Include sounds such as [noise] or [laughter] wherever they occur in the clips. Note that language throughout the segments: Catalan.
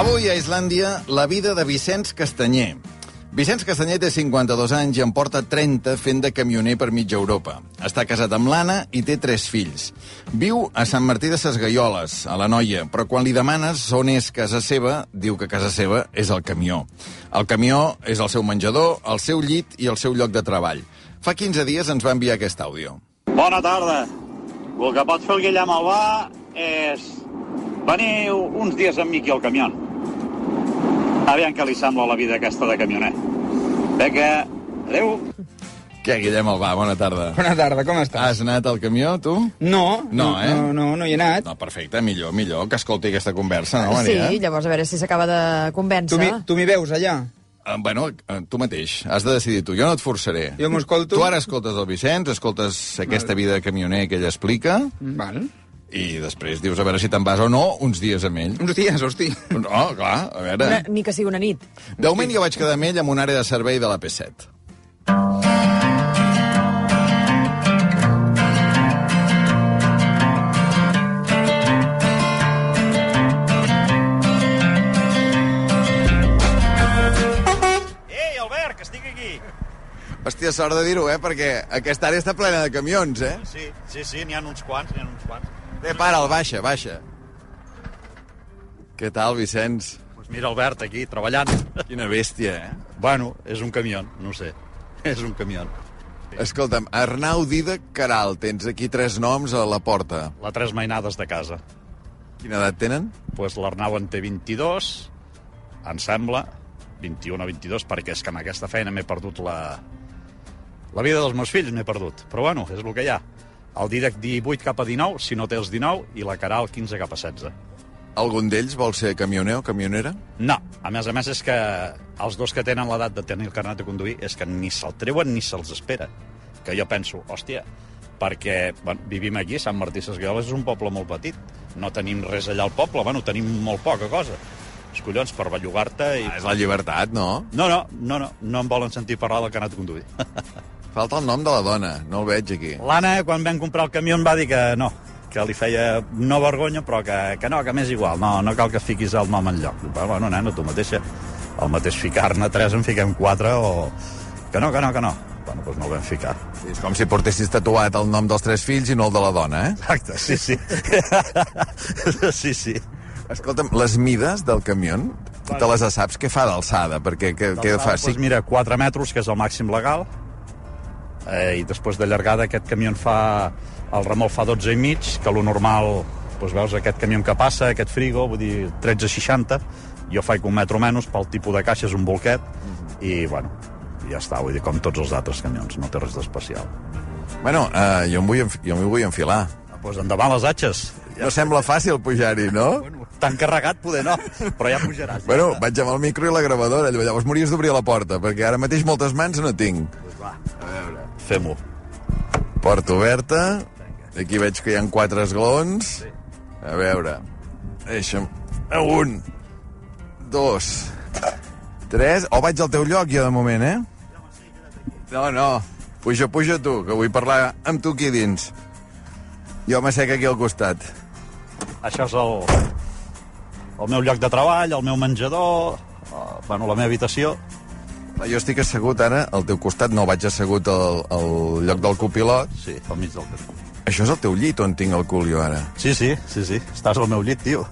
Avui a Islàndia, la vida de Vicenç Castanyer. Vicenç Castanyer té 52 anys i en porta 30 fent de camioner per mitja Europa. Està casat amb l'Anna i té tres fills. Viu a Sant Martí de Ses Gaioles, a la Noia, però quan li demanes on és casa seva, diu que casa seva és el camió. El camió és el seu menjador, el seu llit i el seu lloc de treball. Fa 15 dies ens va enviar aquest àudio. Bona tarda. El que pot fer el Guillem Albà és venir uns dies amb mi aquí al camió. Aviam què li sembla la vida aquesta de camioner. Vinga, adeu. Què, Guillem Albà, bona tarda. Bona tarda, com estàs? Has anat al camió, tu? No, No, eh? no, no, no hi he anat. No, perfecte, millor, millor que escolti aquesta conversa, no, Sí, Maria? llavors a veure si s'acaba de convèncer. Tu m'hi- veus, allà? Eh, bueno, eh, tu mateix, has de decidir tu, jo no et forçaré. Jo m'escolto. Tu ara escoltes el Vicenç, escoltes aquesta vida de camioner que ell explica, Val. I després dius a veure si te'n vas o no uns dies amb ell. Uns dies, hosti. No, clar, a veure... Una, ni que sigui una nit. De moment jo vaig quedar amb ell en una àrea de servei de la P7. Ei, Albert, que estic aquí. Hòstia, sort de dir-ho, eh? Perquè aquesta àrea està plena de camions, eh? Sí, sí, sí, n'hi ha uns quants, n'hi ha uns quants. Bé, para, el baixa, baixa. Què tal, Vicenç? Pues mira, Albert, aquí, treballant. Quina bèstia, eh? Bueno, és un camió, no sé. És un camió. Escolta'm, Arnau Dida Caral, tens aquí tres noms a la porta. La tres mainades de casa. Quina edat tenen? Pues l'Arnau en té 22, em sembla, 21 o 22, perquè és que amb aquesta feina m'he perdut la... La vida dels meus fills m'he perdut. Però bueno, és el que hi ha. El Didac 18 cap a 19, si no té els 19, i la Caral 15 cap a 16. Algun d'ells vol ser camioner o camionera? No, a més a més és que els dos que tenen l'edat de tenir el carnet de conduir és que ni se'l treuen ni se'ls espera. Que jo penso, hòstia, perquè bueno, vivim aquí, Sant Martí Sesguioles és un poble molt petit. No tenim res allà al poble, bueno, tenim molt poca cosa. Els collons, per bellugar-te i... Ah, és la llibertat, no? No, no, no, no, no em volen sentir parlar del carnet de conduir. [laughs] Falta el nom de la dona, no el veig aquí. L'Anna, quan vam comprar el camió, em va dir que no, que li feia no vergonya, però que, que no, que m'és igual, no, no cal que fiquis el nom en lloc. Però, bueno, nena, tu mateixa, el mateix ficar-ne tres en fiquem quatre, o... Que no, que no, que no. Bueno, doncs no el vam ficar. És com si portessis tatuat el nom dels tres fills i no el de la dona, eh? Exacte, sí, sí. [laughs] sí, sí. Escolta'm, les mides del camió, te les saps? Què fa d'alçada? Perquè què, què fa? Doncs mira, 4 metres, que és el màxim legal, eh, i després de llargada aquest camió fa... El remolc fa 12 i mig, que lo normal, doncs veus aquest camió que passa, aquest frigo, vull dir, 13,60, jo faig un metro menys, pel tipus de caixa és un bolquet, i, bueno, ja està, vull dir, com tots els altres camions, no té res d'especial. Bueno, uh, jo, em vull, jo m'hi vull enfilar. Doncs pues endavant les atxes. No sembla fàcil pujar-hi, no? Tan carregat poder no, però ja pujaràs. Bueno, vaig amb el micro i la gravadora, llavors m'hauries d'obrir la porta, perquè ara mateix moltes mans no tinc. Fem-ho. Porta oberta, aquí veig que hi ha quatre esglons. A veure, deixa'm... Un, dos, tres... O vaig al teu lloc jo de moment, eh? No, no, puja, puja tu, que vull parlar amb tu aquí dins. Jo m'assec aquí al costat. Això és el, el meu lloc de treball, el meu menjador, eh, bueno, la meva habitació. Jo estic assegut ara al teu costat, no vaig assegut al, al lloc del copilot. Sí, al mig del carrer. Això és el teu llit on tinc el cul jo ara. Sí, sí, sí, sí. Estàs al meu llit, tio.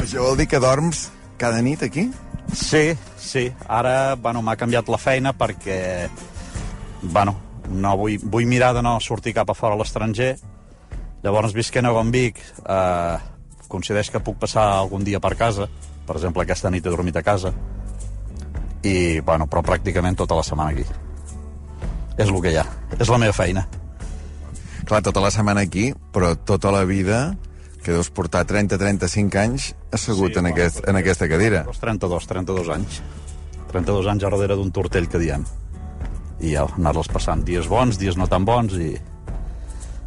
Això vol dir que dorms cada nit aquí? Sí, sí. Ara, bueno, m'ha canviat la feina perquè, bueno, no vull, vull mirar de no sortir cap a fora a l'estranger. Llavors, visquent a Gonvic, eh, coincideix que puc passar algun dia per casa. Per exemple, aquesta nit he dormit a casa. I, bueno, però pràcticament tota la setmana aquí. És el que hi ha. És la meva feina. Clar, tota la setmana aquí, però tota la vida que deus portar 30-35 anys assegut Sí, en, bueno, aquest, en aquesta cadira. Doncs 32, 32 anys. 32 anys a darrere d'un tortell que diem. I ja anar-los passant dies bons, dies no tan bons i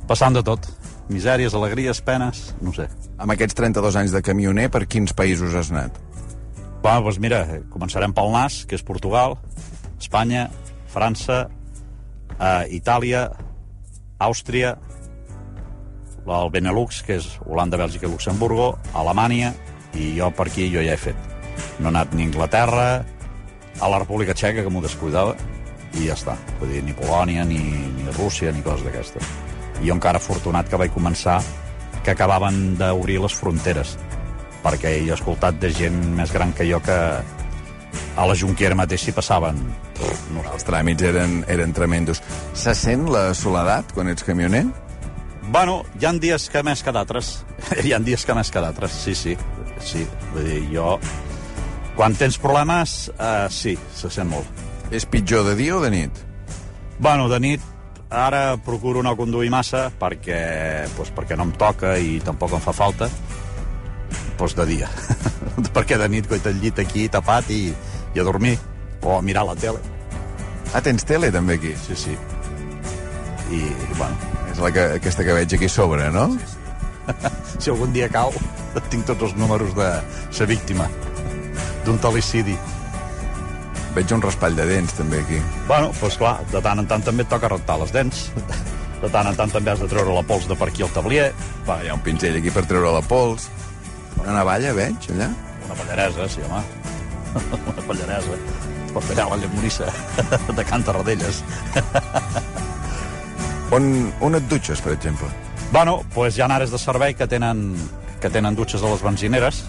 passant de tot. Misèries, alegries, penes, no sé. Amb aquests 32 anys de camioner, per quins països has anat? Va, doncs mira, començarem pel NAS, que és Portugal, Espanya, França, eh, Itàlia, Àustria, el Benelux, que és Holanda, Bèlgica i Luxemburgo, Alemanya, I jo per aquí jo ja he fet. No he anat ni a Anglaterra, a la República Txeca, que m'ho descuidava, i ja està. Vull dir, ni Polònia, ni, ni Rússia, ni coses d'aquestes. I jo encara afortunat que vaig començar que acabaven d'obrir les fronteres, perquè he escoltat de gent més gran que jo que a la Junquera mateix s'hi passaven no sé, Els tràmits eren, eren tremendos. Se sent la soledat quan ets camioner? Bueno, hi han dies que més que d'altres. [laughs] hi han dies que més que d'altres, sí, sí. Sí, vull dir, jo... Quan tens problemes, eh, sí, se sent molt. És pitjor de dia o de nit? Bueno, de nit ara procuro no conduir massa perquè, pues, perquè no em toca i tampoc em fa falta. Pues de dia. [laughs] perquè de nit coita el llit aquí tapat i, i a dormir. O a mirar la tele. Ah, tens tele també aquí? Sí, sí. I, bueno, És la que, aquesta que veig aquí a sobre, no? [laughs] si algun dia cau, [laughs] tinc tots els números de ser víctima d'un telicidi. Veig un raspall de dents també aquí. Bueno, doncs clar, de tant en tant també et toca rentar les dents. De tant en tant també has de treure la pols de per aquí al tablier. Va, hi ha un pinzell aquí per treure la pols. Una navalla, veig, allà? Una pallaresa, sí, home. [laughs] Una pallaresa. Per tallar la llemorissa [laughs] de Can Tarradellas. [laughs] On, on et dutxes, per exemple? Bueno, doncs hi ha àrees de servei que tenen, que tenen dutxes a les benzineres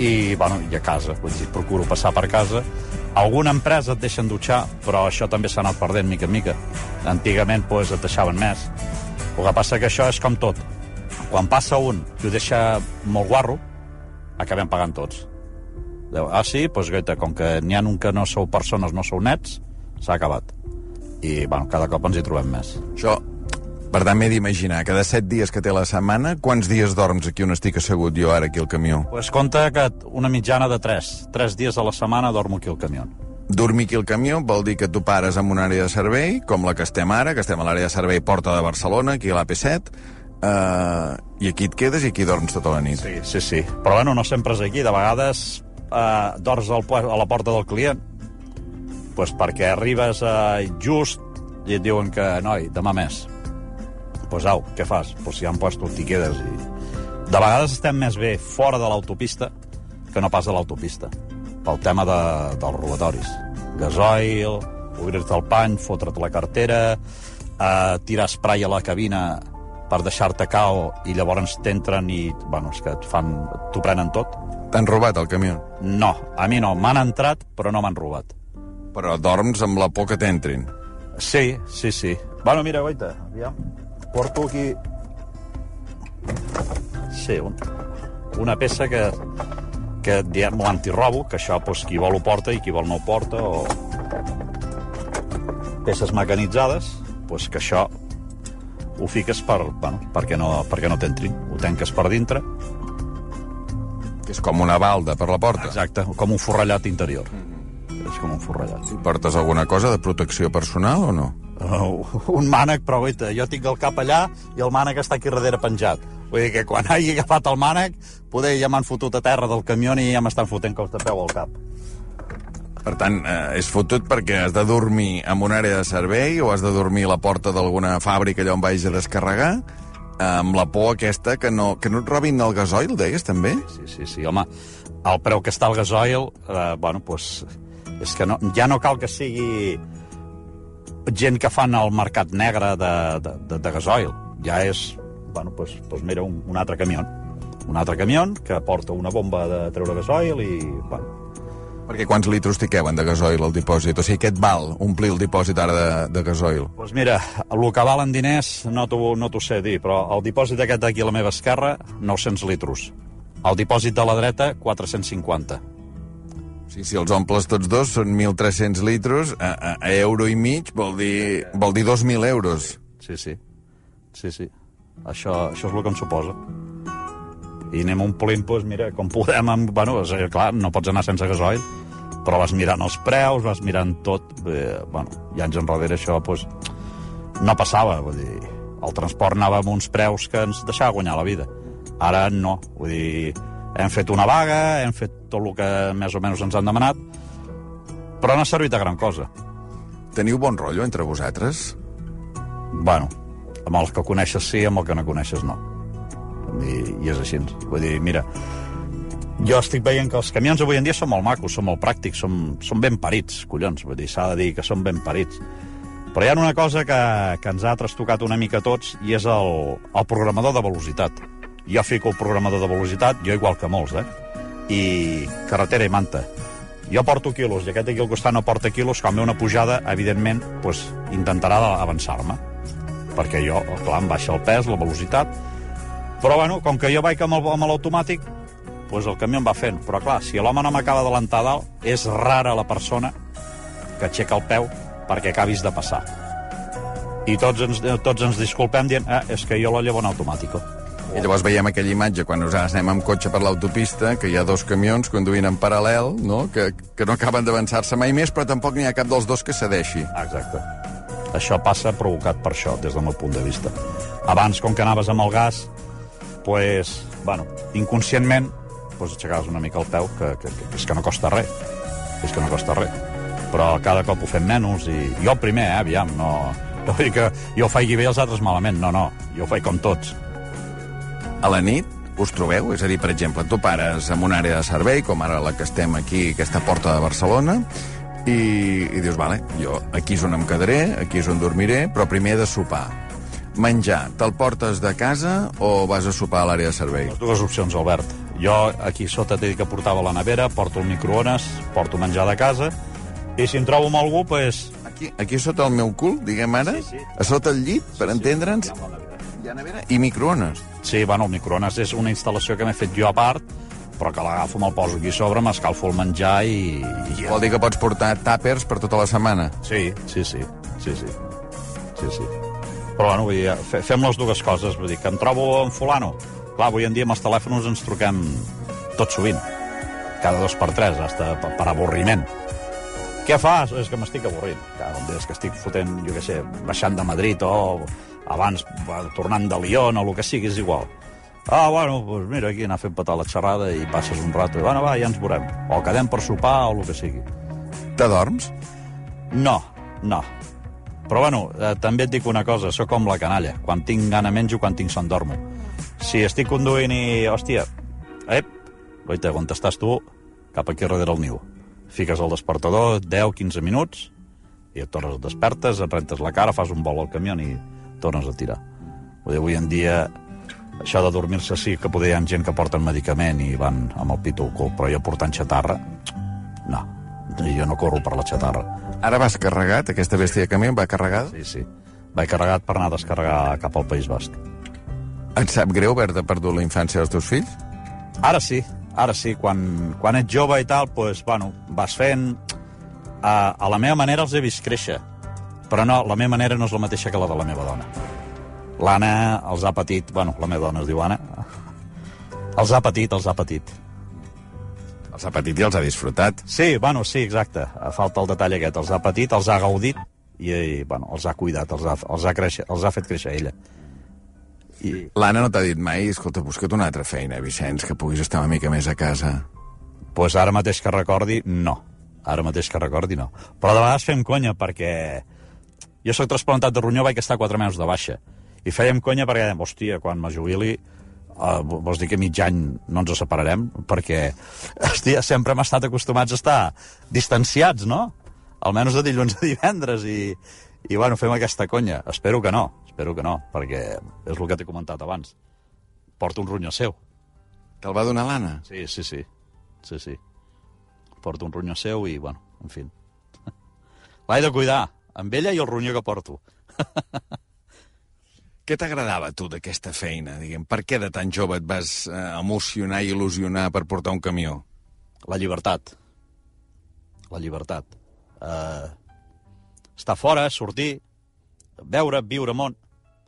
i, bueno, i a casa. Vull dir, procuro passar per casa. Alguna empresa et deixen dutxar, però això també s'ha anat perdent mica en mica. Antigament, doncs, et deixaven més. El que passa que això és com tot. Quan passa un i ho deixa molt guarro, acabem pagant tots. Deu, ah, sí? Doncs, guaita, com que n'hi ha un que no sou persones, no sou nets, s'ha acabat. I, bueno, cada cop ens hi trobem més. Això, per tant, m'he d'imaginar, cada set dies que té la setmana, quants dies dorms aquí on estic assegut jo ara aquí al camió? Pues compta que una mitjana de 3. 3 dies a la setmana dormo aquí al camió. Dormir aquí al camió vol dir que tu pares en una àrea de servei, com la que estem ara, que estem a l'àrea de servei Porta de Barcelona, aquí a l'AP7, uh, i aquí et quedes i aquí dorms tota la nit. Sí, sí, sí. Però bueno, no sempre és aquí. De vegades eh, dors al, a la porta del client pues perquè arribes eh, just i et diuen que, noi, demà més. Pues au, què fas? Pues si han puesto t'hi quedes. I... De vegades estem més bé fora de l'autopista que no pas de l'autopista, pel tema de, dels robatoris. Gasoil, obrir-te el pany, fotre't la cartera, eh, tirar spray a la cabina per deixar-te cau i llavors t'entren i, bueno, és que et fan... t'ho prenen tot. T'han robat el camió? No, a mi no. M'han entrat, però no m'han robat. Però dorms amb la por que t'entrin. Sí, sí, sí. Bueno, mira, guaita, aviam. Porto aquí... Sí, un, una peça que, que diem l'antirobo, que això, doncs, qui vol ho porta i qui vol no ho porta, o peces mecanitzades, doncs que això ho fiques per, bueno, perquè no, perquè no t'entrin. Ho tanques per dintre, Que és com una balda per la porta. exacte, com un forrellat interior. És com un forrellat. Portes alguna cosa de protecció personal o no? Uh, un mànec, però guaita, jo tinc el cap allà i el mànec està aquí darrere penjat. Vull dir que quan hagi agafat el mànec, poder ja m'han fotut a terra del camió i ja m'estan fotent cops de peu al cap. Per tant, eh, és fotut perquè has de dormir en una àrea de servei o has de dormir a la porta d'alguna fàbrica allà on vagis a descarregar eh, amb la por aquesta que no, que no et robin el gasoil, deies, també? Sí, sí, sí, home, el preu que està el gasoil, eh, bueno, doncs, és que no, ja no cal que sigui gent que fan el mercat negre de, de, de, de gasoil. Ja és, bueno, doncs, doncs mira, un, un altre camió. Un altre camió que porta una bomba de treure gasoil i, bueno, Perquè quants litros t'hi queuen de gasoil al dipòsit? O sigui, què et val omplir el dipòsit ara de, de gasoil? Doncs mira, el que valen diners no t'ho no sé dir, però el dipòsit aquest d'aquí a la meva esquerra, 900 litros. El dipòsit de la dreta, 450. O sigui, si els omples tots dos, són 1.300 litros, a, a, a euro i mig vol dir, vol dir 2.000 euros. Sí, sí. Sí, sí. Això, això és el que em suposa. I anem omplint, doncs, mira, com podem... Amb, bueno, és, clar, no pots anar sense gasoil, però vas mirant els preus, vas mirant tot... Eh, bueno, i anys enrere això, doncs, no passava, vull dir... El transport anava amb uns preus que ens deixava guanyar la vida. Ara no, vull dir, hem fet una vaga, hem fet tot el que més o menys ens han demanat, però no ha servit de gran cosa. Teniu bon rotllo entre vosaltres? Bueno, amb els que coneixes sí, amb el que no coneixes no. I, i és així. Vull dir, mira, jo estic veient que els camions avui en dia són molt macos, són molt pràctics, són, són ben parits, collons, vull dir, s'ha de dir que són ben parits. Però hi ha una cosa que, que ens ha trastocat una mica tots i és el, el programador de velocitat. Jo fico el programador de velocitat, jo igual que molts, eh? I carretera i manta. Jo porto quilos i aquest d'aquí al costat no porta quilos, quan ve una pujada, evidentment, pues, intentarà avançar-me. Perquè jo, clar, em baixa el pes, la velocitat, però bueno, com que jo vaig amb l'automàtic, pues el camió em va fent. Però clar, si l'home no m'acaba d'adelantar a dalt, és rara la persona que aixeca el peu perquè acabis de passar. I tots ens, tots ens disculpem dient eh, és que jo la llevo en automàtico. I llavors veiem aquella imatge quan nosaltres anem amb cotxe per l'autopista, que hi ha dos camions conduint en paral·lel, no? Que, que no acaben d'avançar-se mai més, però tampoc n'hi ha cap dels dos que cedeixi. Exacte. Això passa provocat per això, des del meu punt de vista. Abans, com que anaves amb el gas, pues, bueno, inconscientment, pues, aixecaves una mica el peu, que, que, que, és que no costa res. És que no costa res. Però cada cop ho fem menys, i jo el primer, eh, aviam, no, no vull dir que jo ho faig bé els altres malament, no, no, jo ho faig com tots. A la nit us trobeu? És a dir, per exemple, tu pares en una àrea de servei, com ara la que estem aquí, aquesta porta de Barcelona, i, i dius, vale, jo aquí és on em quedaré, aquí és on dormiré, però primer he de sopar. Menjar, te'l portes de casa o vas a sopar a l'àrea de servei? Les dues opcions, Albert. Jo aquí sota t'he dit que portava la nevera, porto el microones, porto menjar de casa, i si em trobo amb algú, pues, Aquí, aquí sota el meu cul, diguem ara, Sí, sí. a sota el llit, per entendre'ns, hi ha nevera i microones. Sí, bueno, el microones és una instal·lació que m'he fet jo a part, però que l'agafo, me'l poso aquí sobre, m'escalfo el menjar i... i Vol dir que pots portar tàpers per tota la setmana. Sí, sí, sí, sí, sí. sí, sí. Però, bueno, vull dir, fe- fem les dues coses. Vull dir, que em trobo amb fulano. Clar, avui en dia amb els telèfons ens truquem tot sovint. Cada dos per tres, hasta per, per avorriment. Què fas? És que m'estic avorrint. Clar, és que estic fotent, jo què sé, baixant de Madrid o abans tornant de Lyon o el que sigui, és igual. Ah, bueno, doncs mira, aquí anar fent petar la xerrada i passes un rato i, bueno, va, ja ens veurem. O quedem per sopar o el que sigui. T'adorms? No, no. Però bueno, eh, també et dic una cosa, sóc com la canalla. Quan tinc gana menjo, quan tinc son dormo. Si estic conduint i, hòstia, ep, oita, on estàs tu? Cap aquí darrere el niu. Fiques el despertador 10-15 minuts i et tornes, et despertes, et rentes la cara, fas un vol al camió i tornes a tirar. Vull dir, avui en dia això de dormir-se sí que poder hi ha gent que porten medicament i van amb el pito al cul, però jo portant xatarra. Jo no corro per la xatarra. Ara vas carregat, aquesta bèstia de camió va carregada? Sí, sí. Vaig carregat per anar a descarregar cap al País Basc. Et sap greu haver-te perdut la infància dels teus fills? Ara sí, ara sí. Quan, quan ets jove i tal, pues, bueno, vas fent... A, a la meva manera els he vist créixer. Però no, la meva manera no és la mateixa que la de la meva dona. L'Anna els ha patit... Bueno, la meva dona es diu Anna. [laughs] Els ha patit, els ha patit. Els ha patit i els ha disfrutat. Sí, bueno, sí, exacte. Falta el detall aquest. Els ha patit, els ha gaudit i, i bueno, els ha cuidat, els ha, els ha, créixer, els ha fet créixer ella. I, L'Anna no t'ha dit mai, escolta, busca't una altra feina, Vicenç, que puguis estar una mica més a casa. pues ara mateix que recordi, no. Ara mateix que recordi, no. Però de vegades fem conya, perquè jo sóc trasplantat de ronyó, vaig estar quatre mesos de baixa. I fèiem conya perquè dèiem, hòstia, quan me jubili, uh, vols dir que mig any no ens separarem? Perquè, hòstia, sempre hem estat acostumats a estar distanciats, no? Almenys de dilluns a divendres, i, i bueno, fem aquesta conya. Espero que no, espero que no, perquè és el que t'he comentat abans. Porto un ronyó seu. Te'l va donar l'Anna? Sí, sí, sí. Sí, sí. Porto un ronyó seu i, bueno, en fi. [laughs] L'he de cuidar, amb ella i el ronyó que porto. [laughs] Què t'agradava, tu, d'aquesta feina? Diguem, per què de tan jove et vas eh, emocionar i il·lusionar per portar un camió? La llibertat. La llibertat. Uh, estar fora, sortir, veure, viure món.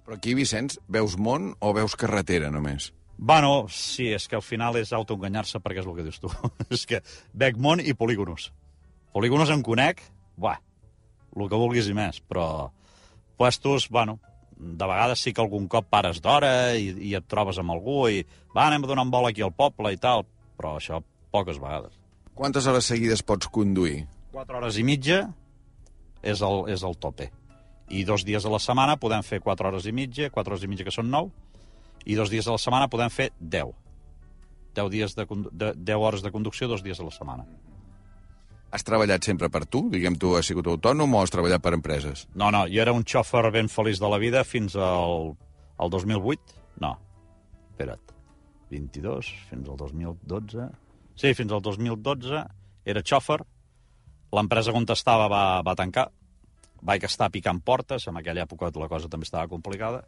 Però aquí, Vicenç, veus món o veus carretera, només? Bueno, sí, és que al final és autoenganyar-se perquè és el que dius tu. [laughs] és que veig món i polígonos. Polígonos en conec, buah, el que vulguis i més, però puestos, bueno, de vegades sí que algun cop pares d'hora i, i et trobes amb algú i va, anem a donar un vol aquí al poble i tal, però això poques vegades. Quantes hores seguides pots conduir? Quatre hores i mitja és el, és el tope. I dos dies a la setmana podem fer quatre hores i mitja, quatre hores i mitja que són nou, i dos dies a la setmana podem fer deu. 10, dies de, de, 10 hores de conducció, dos dies a la setmana. Has treballat sempre per tu? Diguem, tu has sigut autònom o has treballat per empreses? No, no, jo era un xòfer ben feliç de la vida fins al, al 2008. No, espera't, 22, fins al 2012... Sí, fins al 2012 era xòfer, l'empresa on estava va, va tancar, vaig estar picant portes, en aquella època la cosa també estava complicada,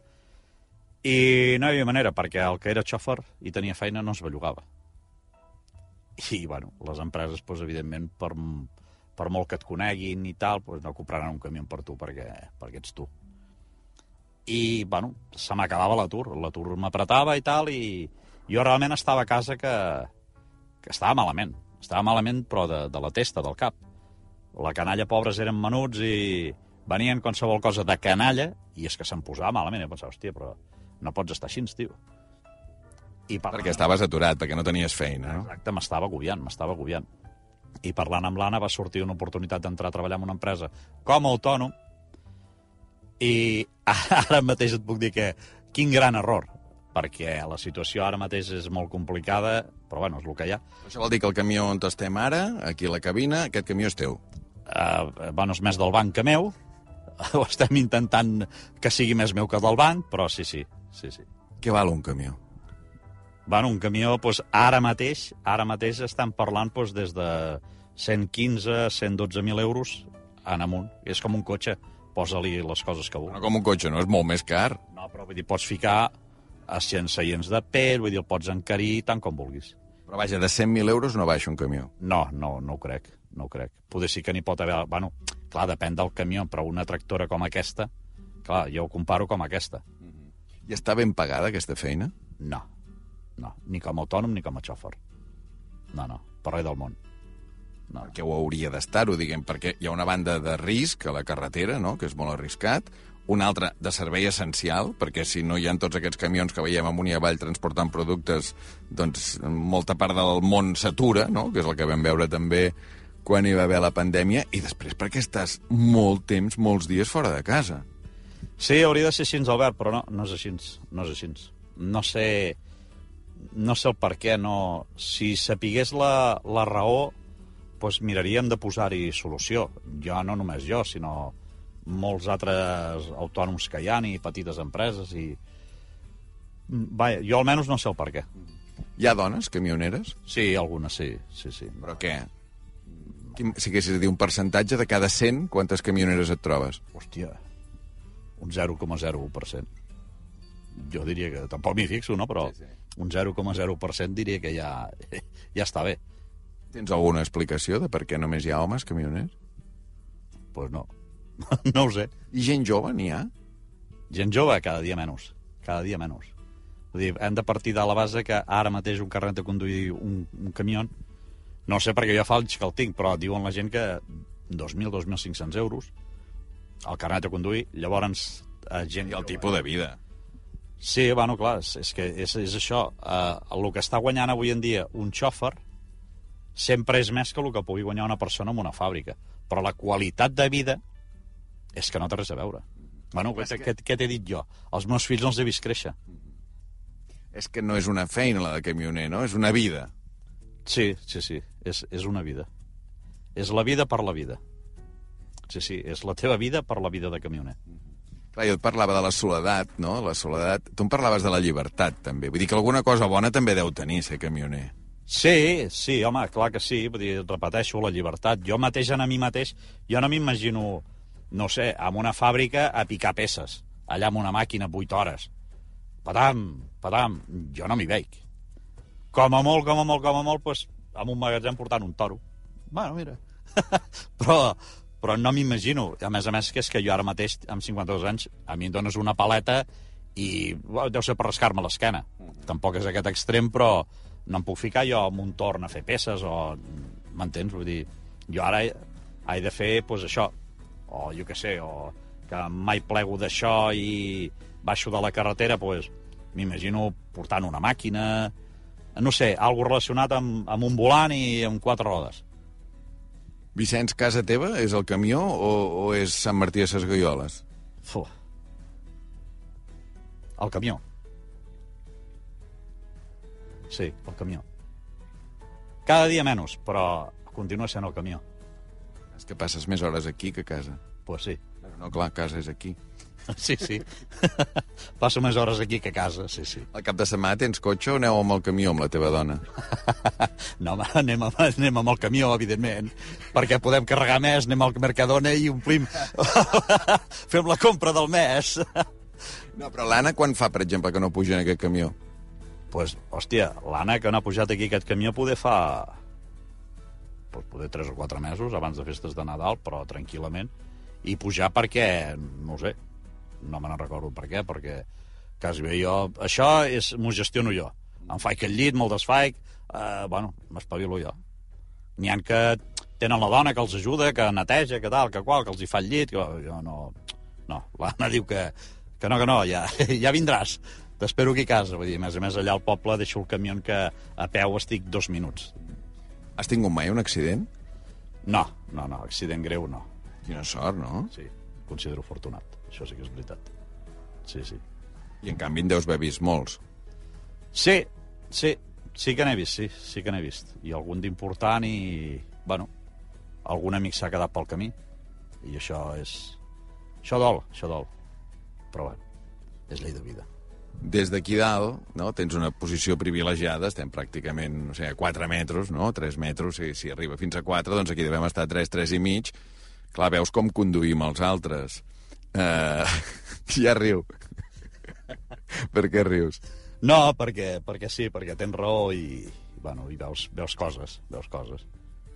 i no hi havia manera, perquè el que era xòfer i tenia feina no es bellugava. I, bueno, les empreses, doncs, evidentment, per, per molt que et coneguin i tal, doncs no compraran un camió per tu perquè, perquè ets tu. I, bueno, se m'acabava l'atur. L'atur m'apretava i tal, i jo realment estava a casa que, que estava malament. Estava malament, però de, de la testa, del cap. La canalla pobres eren menuts i venien qualsevol cosa de canalla i és que se'm posava malament. I pensava, hòstia, però no pots estar així, tio. I parlant... Perquè estaves aturat, perquè no tenies feina, no? Exacte, m'estava agobiant, m'estava agobiant. I parlant amb l'Anna va sortir una oportunitat d'entrar a treballar en una empresa com a autònom i [laughs] ara mateix et puc dir que quin gran error, perquè la situació ara mateix és molt complicada, però bueno, és el que hi ha. Això vol dir que el camió on estem ara, aquí a la cabina, aquest camió és teu. Uh, bueno, és més del banc que meu, [laughs] ho estem intentant que sigui més meu que del banc, però sí, sí, sí, sí. Què val un camió? Bueno, un camió, doncs, ara mateix, ara mateix estan parlant doncs, des de 115, 112.000 euros en amunt. És com un cotxe, posa-li les coses que No vulguis. com un cotxe, no? És molt més car. No, però vull dir, pots ficar a 100 seients de pell, vull dir, el pots encarir tant com vulguis. Però vaja, de 100.000 euros no baixa un camió. No, no, no ho crec, no ho crec. Poder sí que n'hi pot haver... Bueno, clar, depèn del camió, però una tractora com aquesta, clar, jo ho comparo com aquesta. I està ben pagada, aquesta feina? No, no, ni com a autònom ni com a xòfer. No, no, per res del món. No. Perquè ho hauria d'estar-ho, diguem, perquè hi ha una banda de risc a la carretera, no?, que és molt arriscat, una altra de servei essencial, perquè si no hi ha tots aquests camions que veiem amunt i avall transportant productes, doncs molta part del món s'atura, no?, que és el que vam veure també quan hi va haver la pandèmia, i després perquè estàs molt temps, molts dies fora de casa. Sí, hauria de ser així, Albert, però no, no és així, no és així. No sé, no sé el per què, no... Si sapigués la, la raó, doncs miraríem de posar-hi solució. Jo, no només jo, sinó molts altres autònoms que hi ha i petites empreses i... Vaja, jo almenys no sé el per què. Hi ha dones camioneres? Sí, algunes sí, sí, sí. Però què? Si haguessis de dir un percentatge de cada 100, quantes camioneres et trobes? Hòstia, un 0,01%. Jo diria que, tampoc m'hi fixo, no? Però Sí, sí. un 0,0% diria que ja, [laughs] ja està bé. Tens alguna explicació de per què només hi ha homes camioners? Doncs pues no. [laughs] no ho sé. I gent jove n'hi ha? Gent jove, cada dia menys. Cada dia menys. Vull dir, hem de partir de la base que ara mateix un carnet de conduir un, un camió, no sé perquè jo fa anys que el tinc, però diuen la gent que 2.000, 2.500 euros el carnet de conduir, llavors eh, gent... I el tipus de vida. Sí, bueno, clar, és, és que és, és això. Uh, el que està guanyant avui en dia un xòfer sempre és més que el que pugui guanyar una persona en una fàbrica. Però la qualitat de vida és que no té res a veure. Bueno, què, què, què t'he dit jo? Els meus fills no els he vist créixer. És que no és una feina, la de camioner, no? És una vida. Sí, sí, sí, és, és una vida. És la vida per la vida. Sí, sí, és la teva vida per la vida de camioner. Clar, jo et parlava de la soledat, no? La soledat... Tu em parlaves de la llibertat, també. Vull dir que alguna cosa bona també deu tenir, ser camioner. Sí, sí, home, clar que sí. Vull dir, repeteixo, la llibertat. Jo mateix, a mi mateix, jo no m'imagino, no sé, en una fàbrica a picar peces, allà amb una màquina 8 hores. Patam, patam, jo no m'hi veig. Com a molt, com a molt, com a molt, doncs, amb un magatzem portant un toro. Bueno, mira. [laughs] però, però no m'imagino. A més a més, que és que jo ara mateix, amb 52 anys, a mi em dones una paleta i bueno, deu ser per rascar-me l'esquena. Tampoc és aquest extrem, però no em puc ficar jo amb un torn a fer peces o... M'entens? Vull dir, jo ara he, he de fer, doncs, això. O jo què sé, o que mai plego d'això i baixo de la carretera, doncs, m'imagino portant una màquina, no sé, algo relacionat amb, amb un volant i amb quatre rodes. Vicenç, casa teva és el camió o, o és Sant Martí de ses Gaioles? Fu. El camió. Sí, el camió. Cada dia menys, però continua sent el camió. És que passes més hores aquí que a casa. Pues sí. Però no, clar, casa és aquí. [laughs] Sí, sí. [laughs] Passo més hores aquí que a casa, sí, sí. Al cap de setmana tens cotxe o aneu amb el camió amb la teva dona? [laughs] No, home, anem, amb, anem amb el camió, evidentment, perquè podem carregar més, anem al Mercadona i omplim... Fem la compra del mes. No, però l'Anna quan fa, per exemple, que no puja en aquest camió? pues, hòstia, l'Anna, que no ha pujat aquí aquest camió, poder fa... Pues, poder 3 o 4 mesos abans de festes de Nadal, però tranquil·lament. I pujar perquè, no sé, no me n'en recordo per què, perquè quasi bé jo... Això és, m'ho gestiono jo. Em faig el llit, me'l desfaig, eh, bueno, m'espavilo jo. N'hi han que tenen la dona que els ajuda, que neteja, que tal, que qual, que els hi fa el llit, que jo no... No, [laughs] l'Anna diu que, que no, que no, ja, [laughs] ja vindràs. T'espero aquí a casa. Vull dir, a més a més, allà al poble deixo el camió que a peu estic dos minuts. Has tingut mai un accident? No, no, no, accident greu no. Quina sort, no? Sí, considero afortunat. Això sí que és veritat. Sí, sí. I en canvi en deus haver vist molts. Sí, sí, sí que n'he vist, sí, sí que n'he vist. I algun d'important i, bueno, algun amic s'ha quedat pel camí. I això és... Això dol, això dol. Però, bueno, és llei de vida. Des d'aquí dalt, no, tens una posició privilegiada, estem pràcticament, no sé, a 4 metres, no? 3 metres, si, si arriba fins a 4, doncs aquí devem estar a 3, 3 i mig. Clar, veus com conduïm els altres. Uh, [laughs] ja riu. [laughs] per què rius? No, perquè, perquè sí, perquè tens raó i, bueno, i veus, veus coses, veus coses.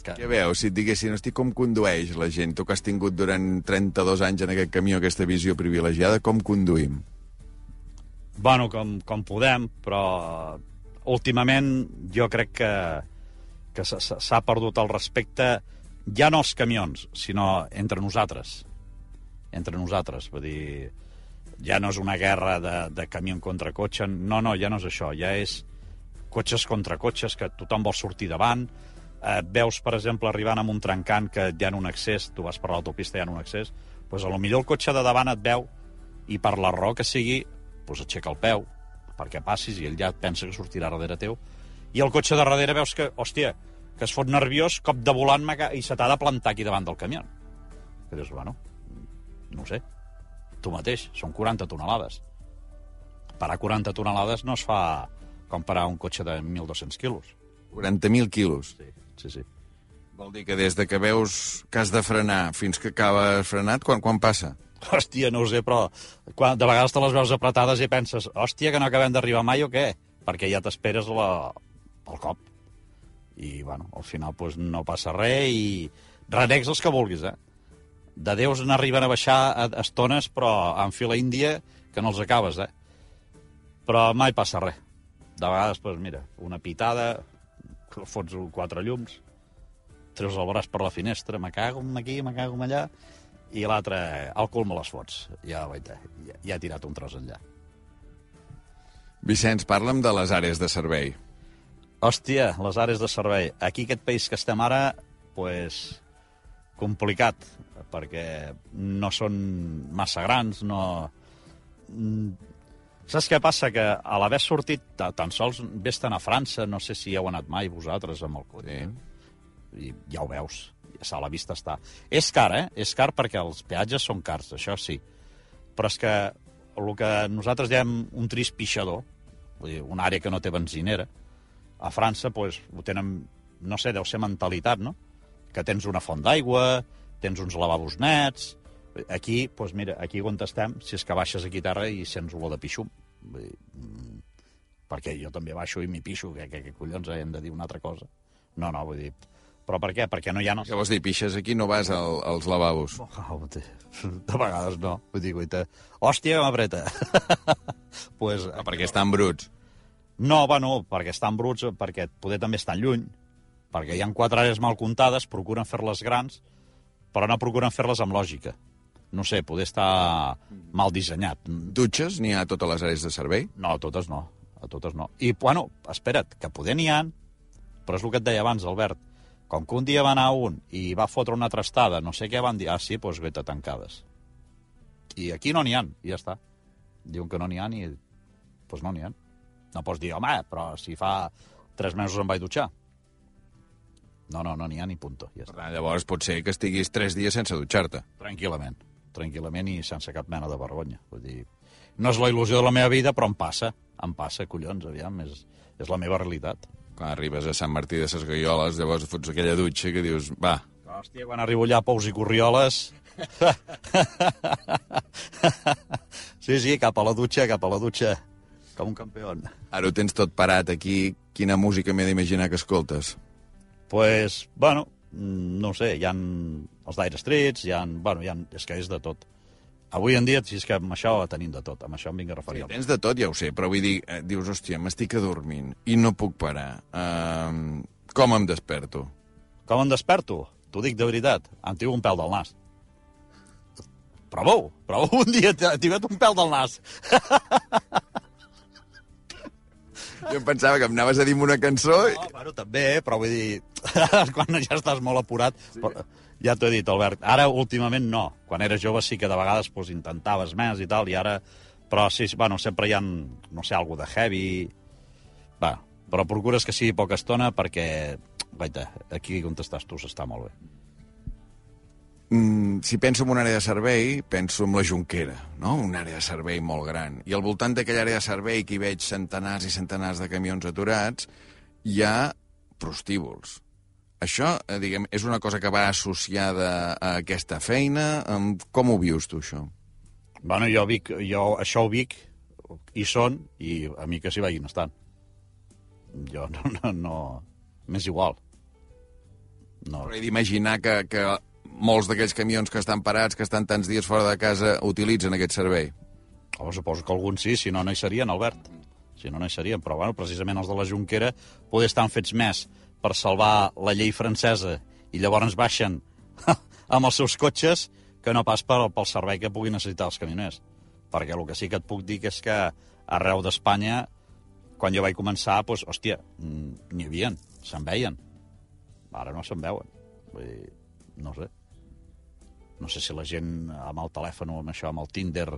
Que... Què veus? Si et diguessin, hosti, com condueix la gent? Tu que has tingut durant 32 anys en aquest camió aquesta visió privilegiada, com conduïm? Bueno, com, com podem, però últimament jo crec que, que s'ha perdut el respecte ja no als camions, sinó entre nosaltres. Entre nosaltres, vull dir, ja no és una guerra de, de camió contra cotxe, no, no, ja no és això, ja és cotxes contra cotxes, que tothom vol sortir davant, eh, veus, per exemple, arribant amb un trencant que hi ha un accés, tu vas per l'autopista i hi ha un accés, doncs a lo millor el cotxe de davant et veu i per la raó que sigui, doncs aixeca el peu perquè passis i ell ja pensa que sortirà darrere teu. I el cotxe de darrere veus que, hòstia, que es fot nerviós, cop de volant i se t'ha de plantar aquí davant del camió. Que dius, bueno, no sé, tu mateix, són 40 tonelades. Parar 40 tonelades no es fa com parar un cotxe de 1.200 quilos. 40.000 quilos. Sí, sí, sí. Vol dir que des de que veus que has de frenar fins que acabes frenat, quan, quan passa? Hòstia, no ho sé, però quan, de vegades te les veus apretades i penses, hòstia, que no acabem d'arribar mai o què? Perquè ja t'esperes la... el cop. I, bueno, al final pues, no passa res i renecs els que vulguis, eh? De Déus n'arriben a baixar a estones, però en fila índia que no els acabes, eh? Però mai passa res. De vegades, pues, mira, una pitada, fots quatre llums, treus el braç per la finestra, me cago aquí, me cago allà, i l'altre, al cul me les fots. Ja, vaita, ja, ja ha tirat un tros enllà. Vicenç, parla'm de les àrees de servei. Hòstia, les àrees de servei. Aquí, aquest país que estem ara, pues, complicat, perquè no són massa grans, no... Saps què passa? Que a l'haver sortit, tan sols vés a França, no sé si heu anat mai vosaltres amb el cotxe, sí. i ja ho veus, a la vista està. És car, eh? És car perquè els peatges són cars, això sí. Però és que el que nosaltres diem un trist pixador, vull dir, una àrea que no té benzinera, a França, pues, ho tenen, no sé, deu ser mentalitat, no? Que tens una font d'aigua, tens uns lavabos nets... Aquí, doncs mira, aquí on estem, si és que baixes aquí a terra i sents olor de pixum. Vull dir, mm, perquè jo també baixo i m'hi pixo, que, que, que collons hem de dir una altra cosa. No, no, vull dir... Però per què? Perquè no hi ha... Què vols dir, pixes aquí, no vas al, als lavabos? [laughs] Oh, de vegades no. Vull dir, guaita, hòstia, m'apreta. [laughs] pues, ah, perquè estan bruts. No, bueno, perquè estan bruts, perquè poder també estan lluny, perquè hi han quatre àrees mal comptades, procuren fer-les grans, però no procuren fer-les amb lògica. No sé, poder estar mal dissenyat. Dutxes n'hi ha a totes les àrees de servei? No, a totes no. A totes no. I, bueno, espera't, que poder n'hi ha, però és el que et deia abans, Albert. Com que un dia va anar un i va fotre una trastada, no sé què van dir, ah, sí, doncs vete tancades. I aquí no n'hi ha, i ja està. Diuen que no n'hi ha i doncs no n'hi ha. No pots dir, home, però si fa tres mesos em vaig dutxar. No, no, no n'hi ha ni punto. Ja Per tant, llavors pot ser que estiguis tres dies sense dutxar-te. Tranquil·lament. Tranquil·lament i sense cap mena de vergonya. Vull dir, no és la il·lusió de la meva vida, però em passa. Em passa, collons, aviam, és, és la meva realitat. Quan arribes a Sant Martí de ses Gaioles, llavors fots aquella dutxa que dius, va, Hòstia, quan arribo allà a Pous i Corrioles... [laughs] sí, sí, cap a la dutxa, cap a la dutxa. Com un campió. ara ho tens tot parat aquí, quina música m'he d'imaginar que escoltes? Pues, bueno, no sé, hi ha els Dire Streets, hi ha, bueno, hi ha, és que és de tot. Avui en dia, si és que amb això tenim de tot, amb això em vinc a referir. Sí, tens de tot, ja ho sé, però vull dir, eh, dius, hòstia, m'estic adormint i no puc parar. Uh, com em desperto? Com em desperto? T'ho dic de veritat, em tiro un pèl del nas. Prova-ho, prova un dia, tira't un pèl del nas. [laughs] [laughs] Jo em pensava que em anaves a dir una cançó i... No, bueno, també, però vull dir, [laughs] quan ja estàs molt apurat... Sí. Però, ja t'ho he dit, Albert, ara últimament no. Quan eres jove sí que de vegades pues, intentaves més i tal, i ara... Però sí, bueno, sempre hi ha, no sé, algú de heavy... Va, però procures que sigui poca estona perquè, guaita, aquí on estàs tu s'està molt bé. Mm, si penso en una àrea de servei, penso en la Junquera, no? Una àrea de servei molt gran. I al voltant d'aquella àrea de servei que hi veig centenars i centenars de camions aturats, hi ha prostíbuls. Això, eh, diguem, és una cosa que va associada a aquesta feina? Com ho vius tu, això? Bueno, jo, Vic, jo això ho Vic, hi són, i a mi que s'hi vagin estant. Jo no, no, no... M'és igual. No, Però he d'imaginar que, que molts d'aquells camions que estan parats, que estan tants dies fora de casa, utilitzen aquest servei. Oh, suposo que alguns sí, si no, no hi serien, Albert. Si no, no hi serien. Però, bueno, precisament els de la Junquera poder estar fets més per salvar la llei francesa i llavors baixen [laughs] amb els seus cotxes que no pas per, pel servei que puguin necessitar els camioners. Perquè el que sí que et puc dir és que arreu d'Espanya, quan jo vaig començar, doncs, hòstia, n'hi havia, se'n veien. Ara no se'n veuen. Vull dir, no sé. No sé si la gent amb el telèfon o amb això, amb el Tinder,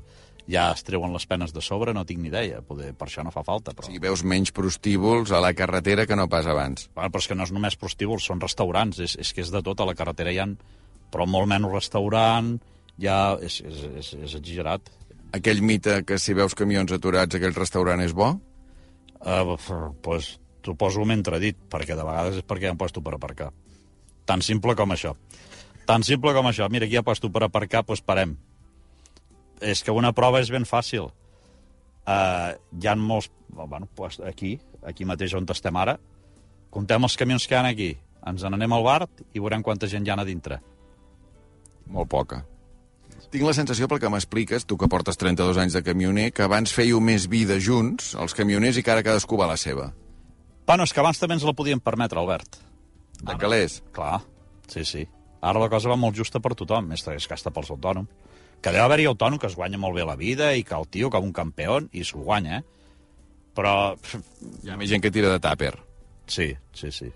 ja es treuen les penes de sobre, no tinc ni idea. Poder, per això no fa falta. O Però... sigui, veus menys prostíbuls a la carretera que no pas abans. Bueno, però és que no és només prostíbuls, són restaurants, és, és que és de tot, a la carretera hi ha però molt menys restaurant, ja és, és, és, és exagerat. Aquell mite que si veus camions aturats aquell restaurant és bo? Uh, pues, t'ho poso mentre dit, perquè de vegades és perquè hi han puesto per aparcar. Tan simple com això. Tan simple com això. Mira, aquí ha puesto per aparcar, doncs parem. És que una prova és ben fàcil. Uh, hi ha molts... Bueno, pues aquí, aquí mateix on estem ara, comptem els camions que hi ha aquí, ens n'anem al bar i veurem quanta gent hi ha a dintre. Molt poca. Tinc la sensació, pel que m'expliques, tu que portes 32 anys de camioner, que abans fèieu més vida junts, els camioners, i que ara cadascú va a la seva. Bueno, és que abans també ens la podíem permetre, Albert. De calés. Clar, sí, sí. Ara la cosa va molt justa per tothom, és, és que està pels autònoms. Que deu haver-hi autònom que es guanya molt bé la vida i que el tio, com un campió, i s'ho guanya, eh? Però, Hi ha més gent que tira de tàper. sí, sí, sí.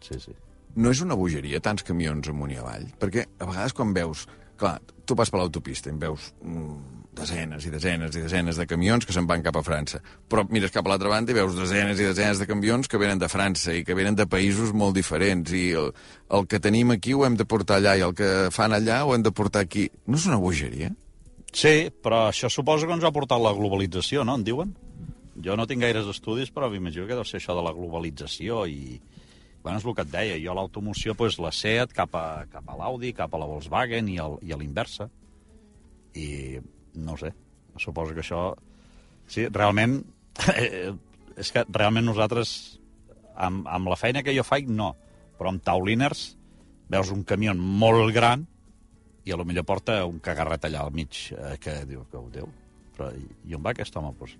Sí, sí. No és una bogeria, tants camions amunt i avall? Perquè a vegades quan veus... Clar, tu vas per l'autopista i veus mm, desenes i desenes i desenes de camions que se'n van cap a França. Però mires cap a l'altra banda i veus desenes i desenes de camions que venen de França i que venen de països molt diferents. I el, el que tenim aquí ho hem de portar allà i el que fan allà ho hem de portar aquí. No és una bogeria? Sí, però això suposo que ens ha portat la globalització, no? En diuen? Jo no tinc gaires estudis, però m'imagino que deu ser això de la globalització i... Bueno, és el que et deia, jo l'automoció, doncs, la Seat cap a, cap a l'Audi, cap a la Volkswagen i, el, i a l'inversa. I no sé, suposo que això... Sí, realment, [laughs] és que realment nosaltres, amb, amb la feina que jo faig, no. Però amb Tauliners veus un camió molt gran i a lo millor porta un cagarret allà al mig, eh, que diu, que ho Déu, però i, i on va aquest home? Pues,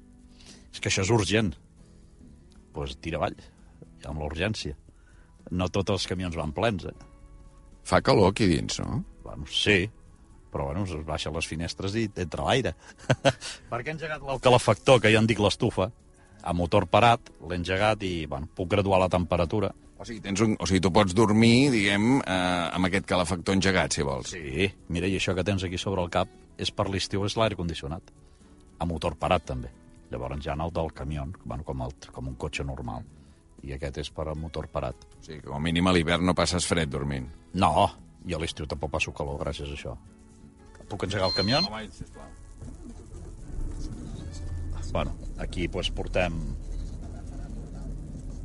és que això és urgent. Doncs pues, tira avall, amb l'urgència. No tots els camions van plens, eh? Fa calor aquí dins, no? Bueno, sí, però bueno, es baixen les finestres i entra l'aire. [laughs] Perquè he engegat el calefactor, que ja en dic l'estufa, a motor parat, l'he engegat i bueno, puc graduar la temperatura. O sigui, tens un, o sigui, tu pots dormir, diguem, eh, amb aquest calefactor engegat, si vols. Sí, mira, i això que tens aquí sobre el cap és per l'estiu, és l'aire condicionat. A motor parat, també. Llavors ja en el del camió, bueno, com, el, com un cotxe normal. i aquest és per a motor parat. O sigui, com a mínim a l'hivern no passes fred dormint. No, jo a l'estiu tampoc passo calor gràcies a això. Puc engegar el camió? Home, sisplau. Bueno, aquí pues, portem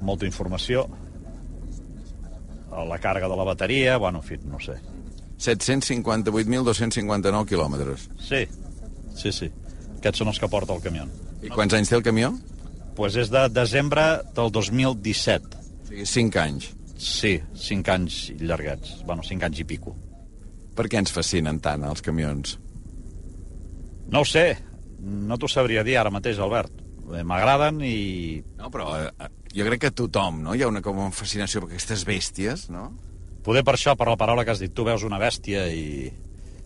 molta informació, la càrrega de la bateria, bueno, en fi, no sé. 758.259 quilòmetres. Sí, sí, sí. Aquests són els que porta el camió. I quants anys té el camió? pues és de desembre del 2017. O sigui, 5 anys. Sí, 5 anys llarguets. Bueno, 5 anys i pico. Per què ens fascinen tant els camions? No ho sé, no t'ho sabria dir ara mateix, Albert. Eh, M'agraden i... No, però eh, jo crec que tothom, no? Hi ha una com una fascinació per aquestes bèsties, no? Poder per això, per la paraula que has dit, tu veus una bèstia i...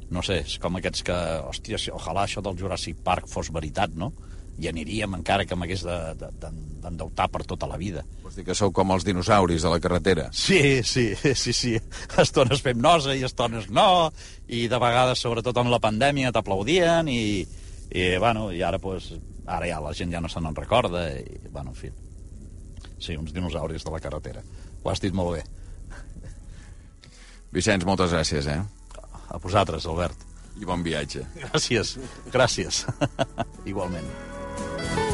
No sé, és com aquests que... Hòstia, ojalà això del Jurassic Park fos veritat, no? I aniríem encara que m'hagués de- de- de- d'endeutar per tota la vida. Vols dir que sou com els dinosauris de la carretera? Sí, sí, sí, sí. Estones fem nosa i estones no, i de vegades, sobretot amb la pandèmia, t'aplaudien i, i, bueno, i ara, pues, ara ja la gent ja no se n'en recorda i, bueno, en fi. Sí, uns dinosauris de la carretera. Ho has dit molt bé. Vicenç, moltes gràcies, eh? A vosaltres, Albert. I bon viatge. Gràcies, gràcies. [laughs] Igualment. Thank you.